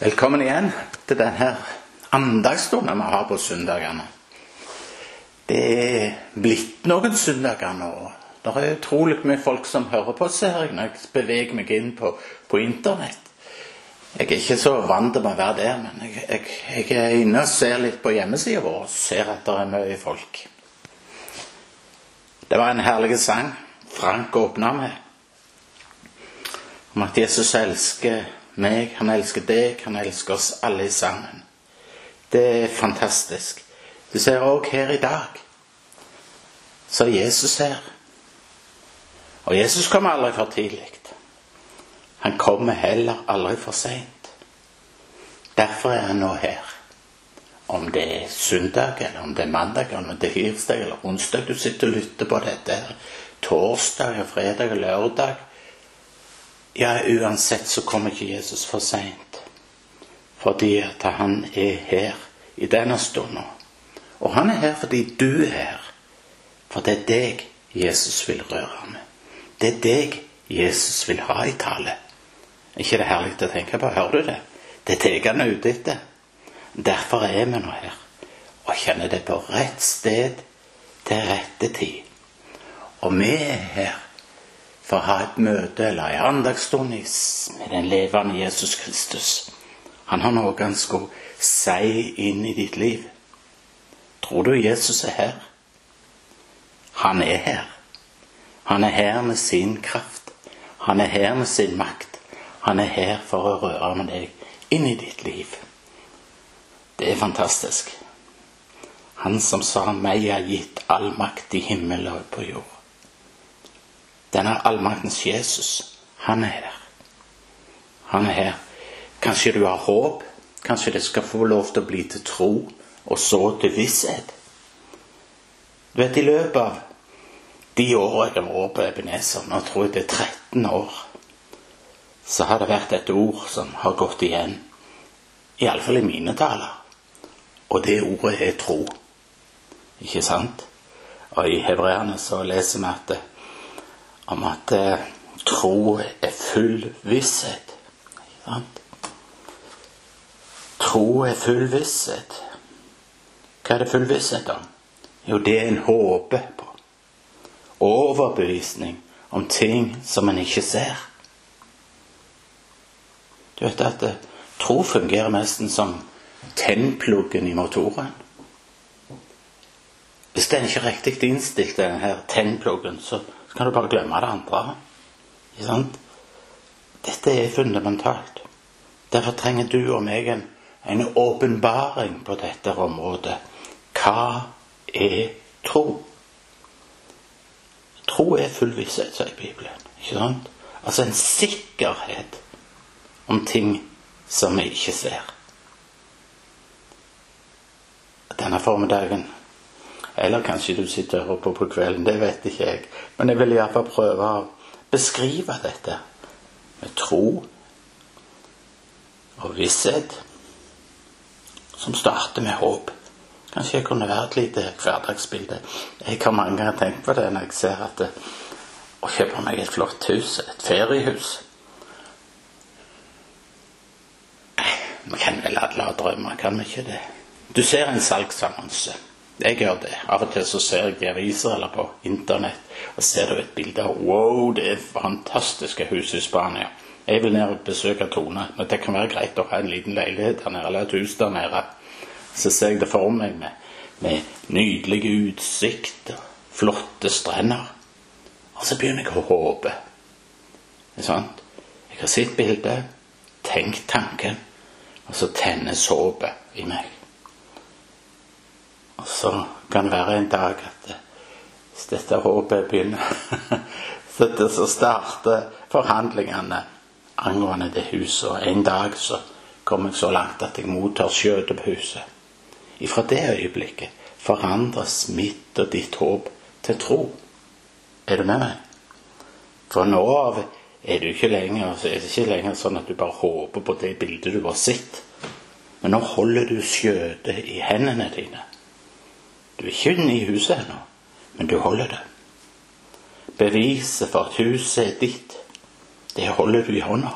Velkommen igjen til denne andagsstunden vi har på søndagene. Det er blitt noen søndager nå. Det er utrolig mye folk som hører på, ser jeg, når jeg beveger meg inn på, på internett. Jeg er ikke så vant til å være der, men jeg, jeg, jeg er inne og ser litt på hjemmesida vår og ser at det er mye folk. Det var en herlig sang Frank åpna med, om at Jesus elsker meg, han elsker deg, han elsker oss alle sammen. Det er fantastisk. Du ser òg her i dag, så er Jesus her. Og Jesus kommer aldri for tidlig. Han kommer heller aldri for seint. Derfor er han nå her. Om det er søndag, eller om det er mandag, eller om det er tirsdag eller onsdag du sitter og lytter på dette, torsdag, fredag lørdag Ja, uansett så kommer ikke Jesus for seint. Fordi at han er her i denne stunden. Og han er her fordi du er her. For det er deg Jesus vil røre med. Det er deg Jesus vil ha i tale. Ikke det herlig å tenke på? Hører du det? Det er deg han er ute etter. Derfor er vi nå her og kjenner det på rett sted til rette tid. Og vi er her for å ha et møte eller en andagsstund med den levende Jesus Kristus. Han har noe han skulle si inn i ditt liv. Tror du Jesus er her? Han er her. Han er her med sin kraft. Han er her med sin makt. Han er her for å røre med deg inn i ditt liv. Det er fantastisk. Han som sa 'meg er gitt all makt i himmel og på jord'. Denne allmaktens Jesus, han er her. Han er her. Kanskje du har håp. Kanskje det skal få lov til å bli til tro, og så til visshet. Du vet, i løpet av de årene jeg har vært på Ebenezer, nå tror jeg det er 13 år, så har det vært et ord som har gått igjen. Iallfall i mine taler. Og det ordet er tro. Ikke sant? Og i hebreerne så leser vi at, om at eh, tro er full visshet. Tro er full visshet. Hva er det full visshet om? Jo, det er en håpe på. Overbevisning om ting som en ikke ser. Du vet at eh, tro fungerer nesten som tennpluggen i motoren. Hvis den ikke er riktig innstilt, denne tennpluggen, så kan du bare glemme det andre. Ikke sant? Dette er fundamentalt. Derfor trenger du og meg en, en åpenbaring på dette området. Hva er tro? Tro er full visshet, sier Bibelen. Ikke sant? Altså en sikkerhet om ting som vi ikke ser denne formiddagen. Eller kanskje du sitter og hører på på kvelden. Det vet ikke jeg. Men jeg vil iallfall prøve å beskrive dette med tro og visshet, som starter med håp. Kanskje jeg kunne være et lite hverdagsbilde. Jeg har mange ganger tenkt på det når jeg ser at det, å kjøpe meg et flott hus, et feriehus Vi kan vel alle ha drømmer, kan vi ikke det? Du ser en salgsannonse. Jeg gjør det. Av og til så ser jeg i aviser eller på internett og ser du et bilde av Wow, det er fantastiske hus i Spania. Jeg vil ned og besøke Tone. Men det kan være greit å ha en liten leilighet der nede, eller et hus der nede. Så ser jeg det for meg med, med nydelig utsikt flotte strender. Og så begynner jeg å håpe. Er sant? Jeg har sett bildet, tenkt tanken, og så tennes håpet i meg. Og så kan det være en dag at hvis dette håpet begynner Så starter forhandlingene angående det huset. Og en dag så kommer jeg så langt at jeg mottar skjøtet på huset. Ifra det øyeblikket forandres mitt og ditt håp til tro. Er du med meg? For nå av er det ikke lenger, er det ikke lenger sånn at du bare håper på det bildet du har sett. Men nå holder du skjøtet i hendene dine. Du er ikke i huset ennå, men du holder det. Beviset for at huset er ditt, det holder du i hånda.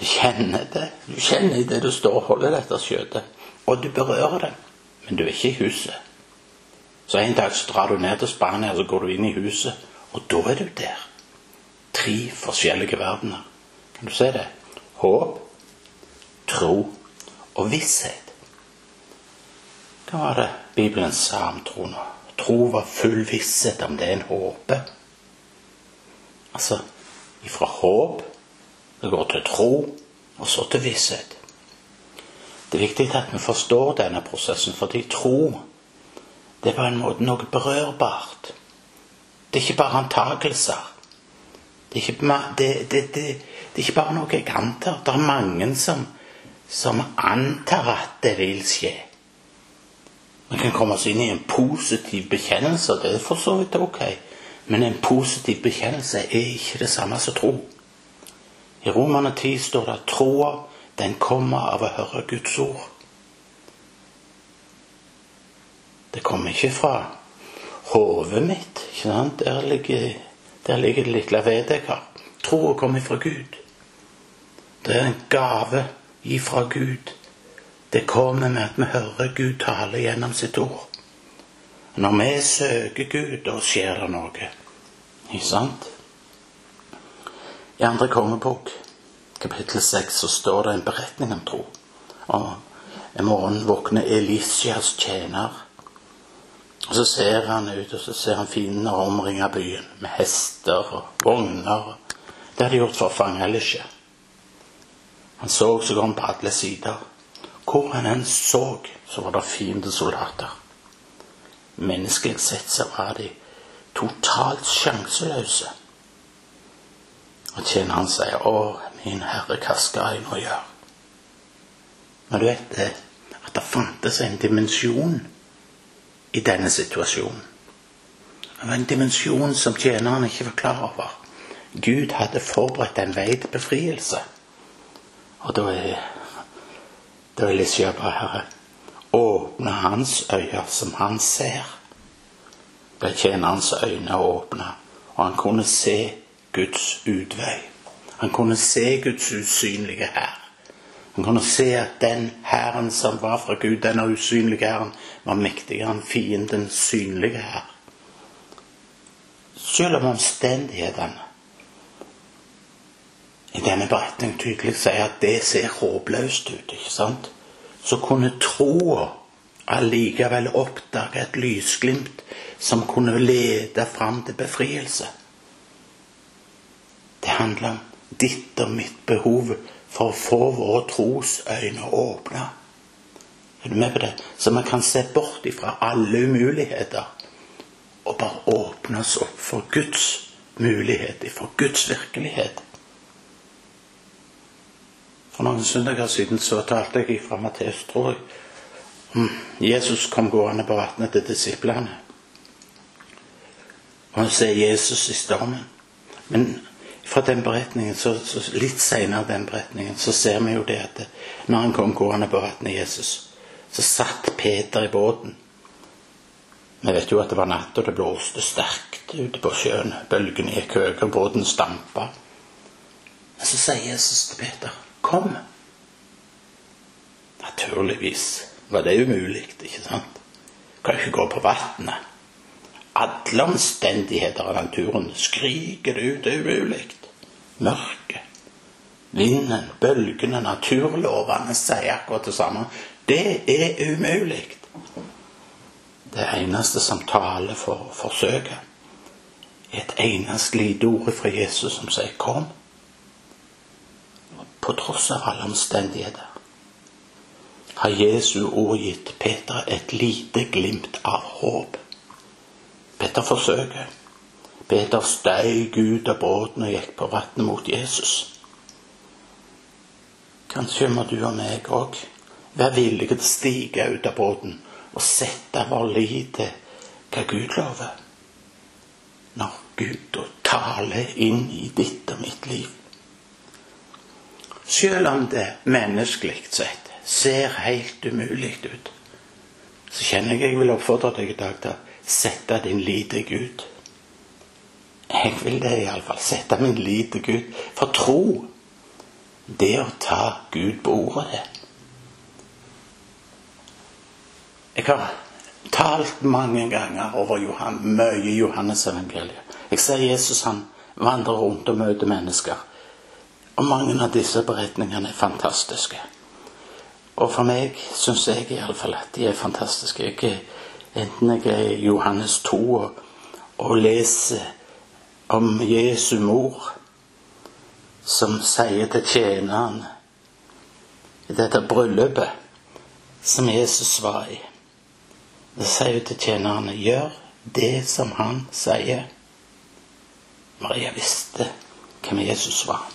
Du kjenner det. Du kjenner det du står og holder dette skjøtet. Og du berører det. Men du er ikke i huset. Så en dag så drar du ned til Spania, så går du inn i huset, og da er du der. Tre forskjellige verdener. Kan du se det? Håp, tro og visshet. Hva var det Bibelen sa om tro nå? Tro var full visshet om det en håper. Altså ifra håp det går til tro, og så til visshet. Det er viktig at vi forstår denne prosessen, fordi tro det er på en måte noe berørbart. Det er ikke bare antakelser. Det er ikke, det, det, det er ikke bare noe jeg antar. Det er mange som, som antar at det vil skje. Vi kan komme oss inn i en positiv bekjennelse, det er for så vidt ok. Men en positiv bekjennelse er ikke det samme som tro. I Romerne 10 står det at troa, den kommer av å høre Guds ord. Det kommer ikke fra hodet mitt. ikke sant? Der ligger, der ligger det lille vedet jeg. Troa kommer fra Gud. Det er en gave ifra Gud. Det kommer med at vi hører Gud tale gjennom sitt ord. Når vi søker Gud, da skjer det noe. Ikke sant? I andre kongebok, kapittel 6, så står det en beretning om tro. Og En morgen våkner Elisias tjener. Og Så ser han ut, og så ser han fiendene omringe byen med hester og vogner. Det hadde de gjort for å fange Elisha. Han så seg om på alle sider. Hvor han enn så, så var det fiendesoldater. Menneskelig sett så var de totalt sjanseløse. Og tjeneren sier, 'Å, min Herre, hva skal jeg nå gjøre?' Men du vet det, at det fantes en dimensjon i denne situasjonen. Det var en dimensjon som tjeneren ikke var klar over. Gud hadde forberedt en vei til befrielse. Og da er da vil jeg Herre, åpne hans øyne som han ser. Ble tjenerens øyne åpne, og han kunne se Guds utvei. Han kunne se Guds usynlige hær. Han kunne se at den hæren som var fra Gud, denne usynlige hæren, var mektigere enn fiendens synlige hær. Selv om omstendighetene i denne beretningen tydelig sier at det ser håpløst ut, ikke sant, så kunne troa allikevel oppdage et lysglimt som kunne lede fram til befrielse. Det handler om ditt og mitt behov for å få våre trosøyne åpna. Er du med på det? Så vi kan se bort ifra alle umuligheter og bare åpne oss opp for Guds mulighet, for Guds virkelighet. For noen søndager siden så talte jeg fra Matteus, tror jeg, om Jesus kom gående på vannet til disiplene. Og han ser Jesus i stormen. Men fra den beretningen, så, så litt senere den beretningen, så ser vi jo det at når han kom gående på vannet, Jesus, så satt Peter i båten. Vi vet jo at det var natt, og det blåste sterkt ute på sjøen. Bølgene gikk høye, og båten stampa. Men så sier Jesus til Peter, 'Kom'. Naturligvis var det umulig, ikke sant? Kan ikke gå på vannet. Alle omstendigheter av naturen skriker det ut, det er umulig mørket. Vinden, bølgene, naturlovene sier akkurat det samme. Det er umulig. Det eneste som taler for forsøket, er et eneste lite ord fra Jesus som sier 'kom'. På tross av alle omstendigheter har Jesu ord gitt Peter et lite glimt av håp. Peter forsøker. Peter steig ut av båten og gikk på vannet mot Jesus. Kanskje må du og meg òg være villige til å stige ut av båten og sette vår lit til hva Gud lover. Når Gud taler inn i ditt og mitt liv. Selv om det menneskelig sett ser helt umulig ut, så kjenner jeg jeg vil oppfordre deg i dag til å sette din lit til Gud. Jeg vil det iallfall. Sette min lit til Gud. For tro det å ta Gud på ordet, det. Jeg har talt mange ganger over Johan, mye Johannes-evangeliet. Jeg ser Jesus han vandrer rundt og møter mennesker. Og mange av disse beretningene er fantastiske. Og for meg syns jeg iallfall at de er fantastiske. Jeg, enten jeg er i Johannes 2 og, og leser om Jesu mor, som sier til tjeneren i dette bryllupet som Jesus var i Det sier hun til tjenerne gjør det som han sier. Maria visste hvem Jesus var.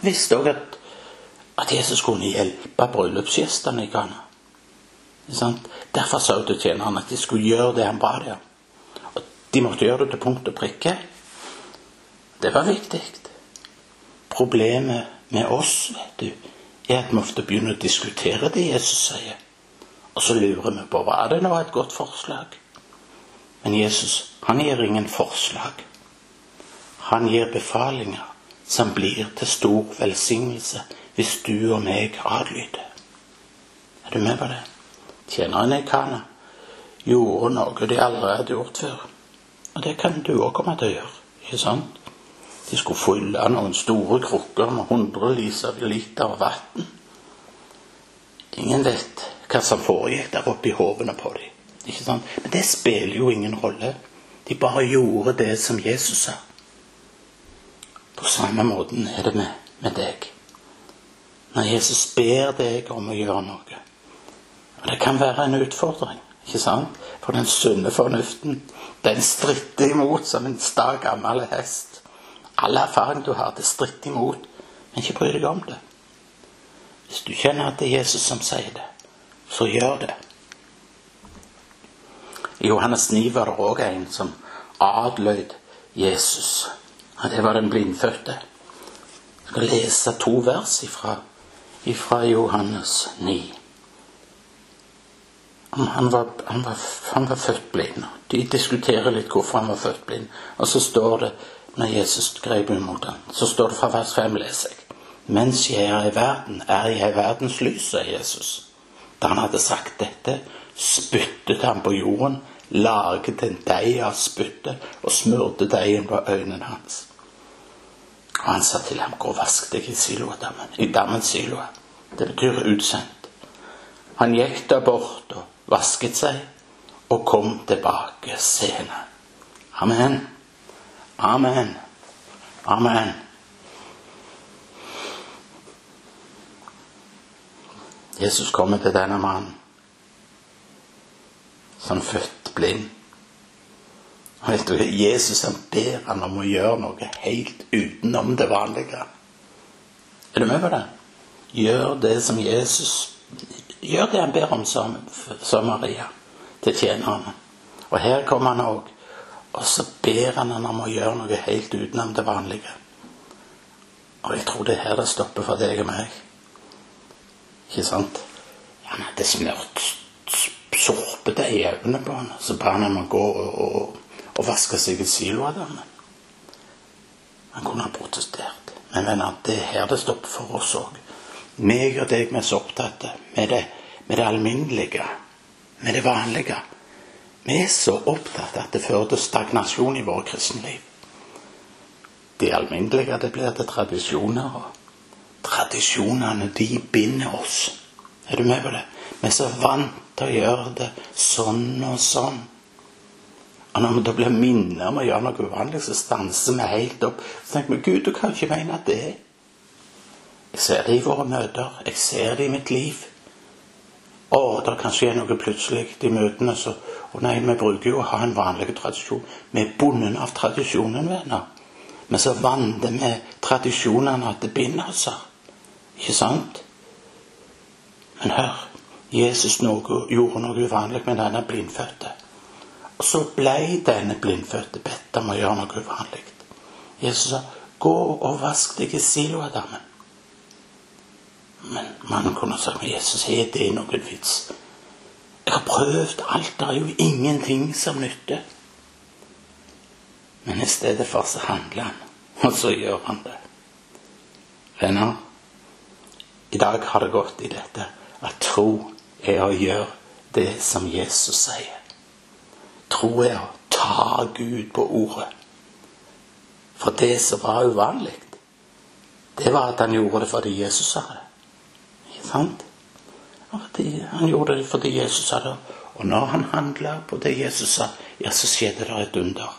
Visste òg at, at, Jesus kunne hjelpe bryllupsgjestene i Ghana. Derfor sa hun til tjenerne at de skulle gjøre det han ba dem Og de måtte gjøre det til punkt og prikke. Det var viktig. Problemet med oss vet du, er at vi ofte begynner å diskutere det Jesus sier. Og så lurer vi på var det nå et godt forslag. Men Jesus han gir ingen forslag. Han gir befalinger som blir til stor velsignelse hvis du og meg adlyder. Er du med på det? Tjeneren i Kana gjorde noe de aldri hadde gjort før. Og det kan du òg komme til å gjøre. ikke sant? De skulle fylle noen store krukker med hundrevis av liter vann. Ingen vet hva som foregikk der oppe i hovene på dem. Ikke sant? Men det spiller jo ingen rolle. De bare gjorde det som Jesus sa. På samme måten er det med, med deg. Når Jesus ber deg om å gjøre noe Og det kan være en utfordring, ikke sant? For den sunne fornuften, den stritter imot som en sta gammel hest. All erfaring du har, det stritter imot, men ikke bry deg om det. Hvis du kjenner at det er Jesus som sier det, så gjør det. I Johannes 9 var det òg en som adlød Jesus. Og det var den blindfødte. Jeg skal lese to vers ifra, ifra Johannes 9. Han var, han, var, han var, født blind. De diskuterer litt hvorfor han var født blind. Og så står det, når Jesus grep imot ham, så står det fra vers 5, leser jeg. Mens jeg er i verden, er jeg verdens lys, sa Jesus. Da han hadde sagt dette, spyttet han på jorden, laget en deig av spyttet og smurte deigen på øynene hans. Og han sa til ham, gå og vask deg i Siloa-dammen. I dammens Siloa. Det betyr utsendt. Han gikk da bort og vasket seg, og kom tilbake senere. Amen. Amen. Amen. Jesus kommer til denne mannen som født blind. Jesus han ber han om å gjøre noe helt utenom det vanlige. Er du med på det? Gjør det som Jesus Gjør det han ber om, som Maria, til tjenerne. Og her kommer han òg. Og så ber han han om å gjøre noe helt utenom det vanlige. Og jeg tror det er her det stopper for deg og meg. Ikke sant? Han hadde smurt såpedeig i øynene på han. Så ba han om å gå og, og, og vaske seg i siloadammen. Han kunne ha protestert. Men venner, det er her det stopper for oss òg. Meg og deg vi er så opptatt med det, med det alminnelige, med det vanlige. Vi er så opptatt at det fører til stagnasjon i vårt kristenliv. Det alminnelige det blir til tradisjoner. og Tradisjonene, de binder oss. Er du med på det? Vi er så vant til å gjøre det sånn og sånn. Og når vi da blir minnet om å gjøre noe uvanlig, så stanser vi helt opp. Så tenker vi Gud, du kan ikke mene det. Jeg ser det i våre møter. Jeg ser det i mitt liv. Å, det kan skje noe plutselig i møtene. Så, og nei, vi bruker jo å ha en vanlig tradisjon. Vi er bundet av tradisjonen, venner. Men så vandrer med tradisjonene at det binder oss. Ikke sant? Men hør, Jesus noe, gjorde noe uvanlig med denne blindfødte. Så ble denne blindfødte bedt om å gjøre noe uvanlig. Jesus sa, 'Gå og vask deg i Siloadammen'. Men mannen kunne sagt, 'Jesus, er det noen vits?' Jeg har prøvd alt, det er jo ingenting som nytter. Men i stedet for så handler han, og så gjør han det. Venner, i dag har det gått i dette at tro er å gjøre det som Jesus sier. Tro er å ta Gud på ordet. For det som var uvanlig, det var at han gjorde det fordi Jesus sa det. Ikke sant? Han gjorde det fordi Jesus sa det. Og når han handla på det Jesus sa, ja, så skjedde det et under.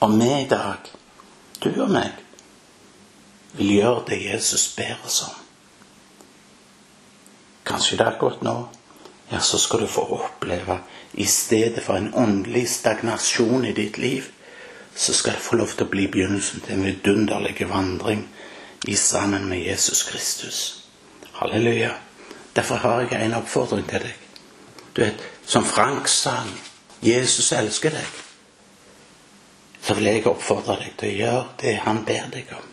Og vi i dag, du og meg, vil gjøre det Jesus ber oss om. Kanskje det er godt nå, ja, så skal du få oppleve i stedet for en åndelig stagnasjon i ditt liv, så skal det få lov til å bli begynnelsen til en vidunderlig vandring i sammen med Jesus Kristus. Halleluja. Derfor har jeg en oppfordring til deg. Du vet, som Frank sang, Jesus elsker deg. Så vil jeg oppfordre deg til å gjøre det han ber deg om.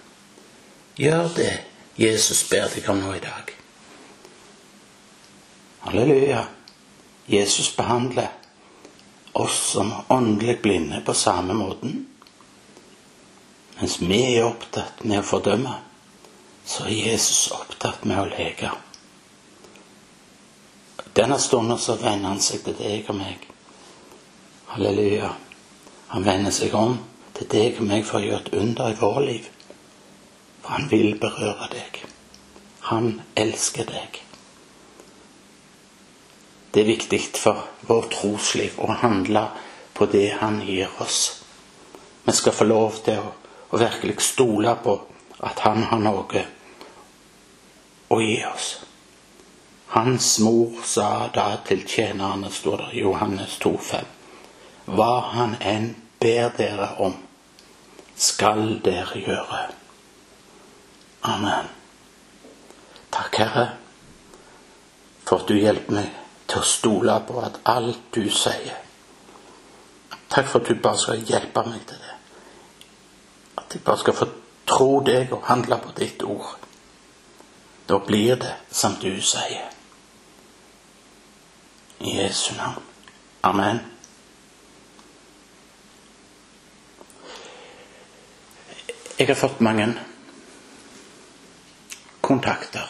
Gjør det Jesus ber deg om nå i dag. Halleluja. Jesus behandler oss som åndelig blinde på samme måten. Mens vi er opptatt med å fordømme, så er Jesus opptatt med å leke. Denne stunden så vender han seg til deg og meg. Halleluja. Han vender seg om til deg og meg for å gjøre et under i vårt liv. For han vil berøre deg. Han elsker deg. Det er viktig for vår trosliv å handle på det Han gir oss. Vi skal få lov til å, å virkelig stole på at Han har noe å gi oss. Hans mor sa da til tjenerne, står det i Johannes 2,5, hva han enn ber dere om, skal dere gjøre. Amen. Takk, Herre, for at du hjelper meg til å stole på at alt du sier Takk for at du bare skal hjelpe meg til det. At jeg bare skal få tro deg og handle på ditt ord. Da blir det som du sier. I Jesu navn. Amen. Jeg har fått mange kontakter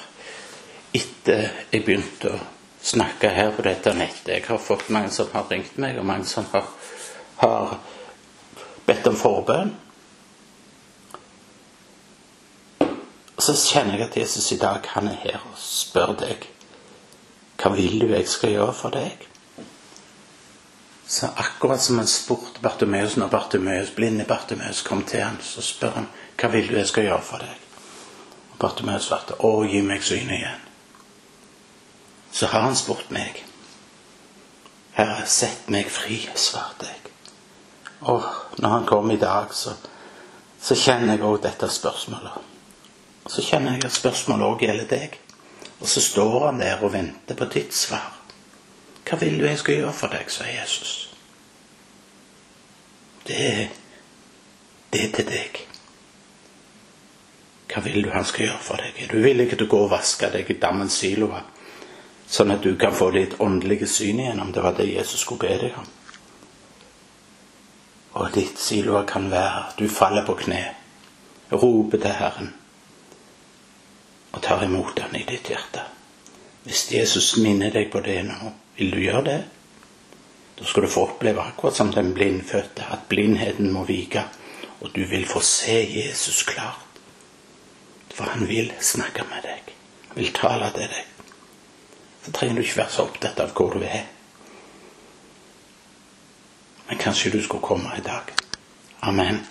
etter jeg begynte å snakke her på dette nettet. Jeg har fått mange som har ringt meg, og mange som har, har bedt om forbønn. Så kjenner jeg at Jesus i dag han er her og spør deg hva vil du jeg skal gjøre for deg? Så akkurat som han spurte Bartimeus når Bartimeus, blinde Bartimeus kom til ham, så spør han hva vil du jeg skal gjøre for deg? Og Bartimeus svarte å, gi meg synet igjen så har han spurt meg. Herre, sett meg fri, svarte jeg. Og når han kom i dag, så, så kjenner jeg òg dette spørsmålet. Så kjenner jeg at spørsmålet òg gjelder deg. Og så står han der og venter på ditt svar. Hva vil du jeg skal gjøre for deg, sa Jesus. Det, det er til deg. Hva vil du han skal gjøre for deg? Er du villig til å gå og vaske deg i dammens siloer? Sånn at du kan få ditt åndelige syn igjen, om det var det Jesus skulle be deg om. Og ditt siloer kan være at du faller på kne, roper til Herren og tar imot Han i ditt hjerte. Hvis Jesus minner deg på det nå, vil du gjøre det? Da skal du få oppleve akkurat som den blindfødte, at blindheten må vike, og du vil få se Jesus klart. For han vil snakke med deg. Vil tale til deg så trenger du ikke være så opptatt av hvor du er. Men kanskje du skulle komme i dag. Amen.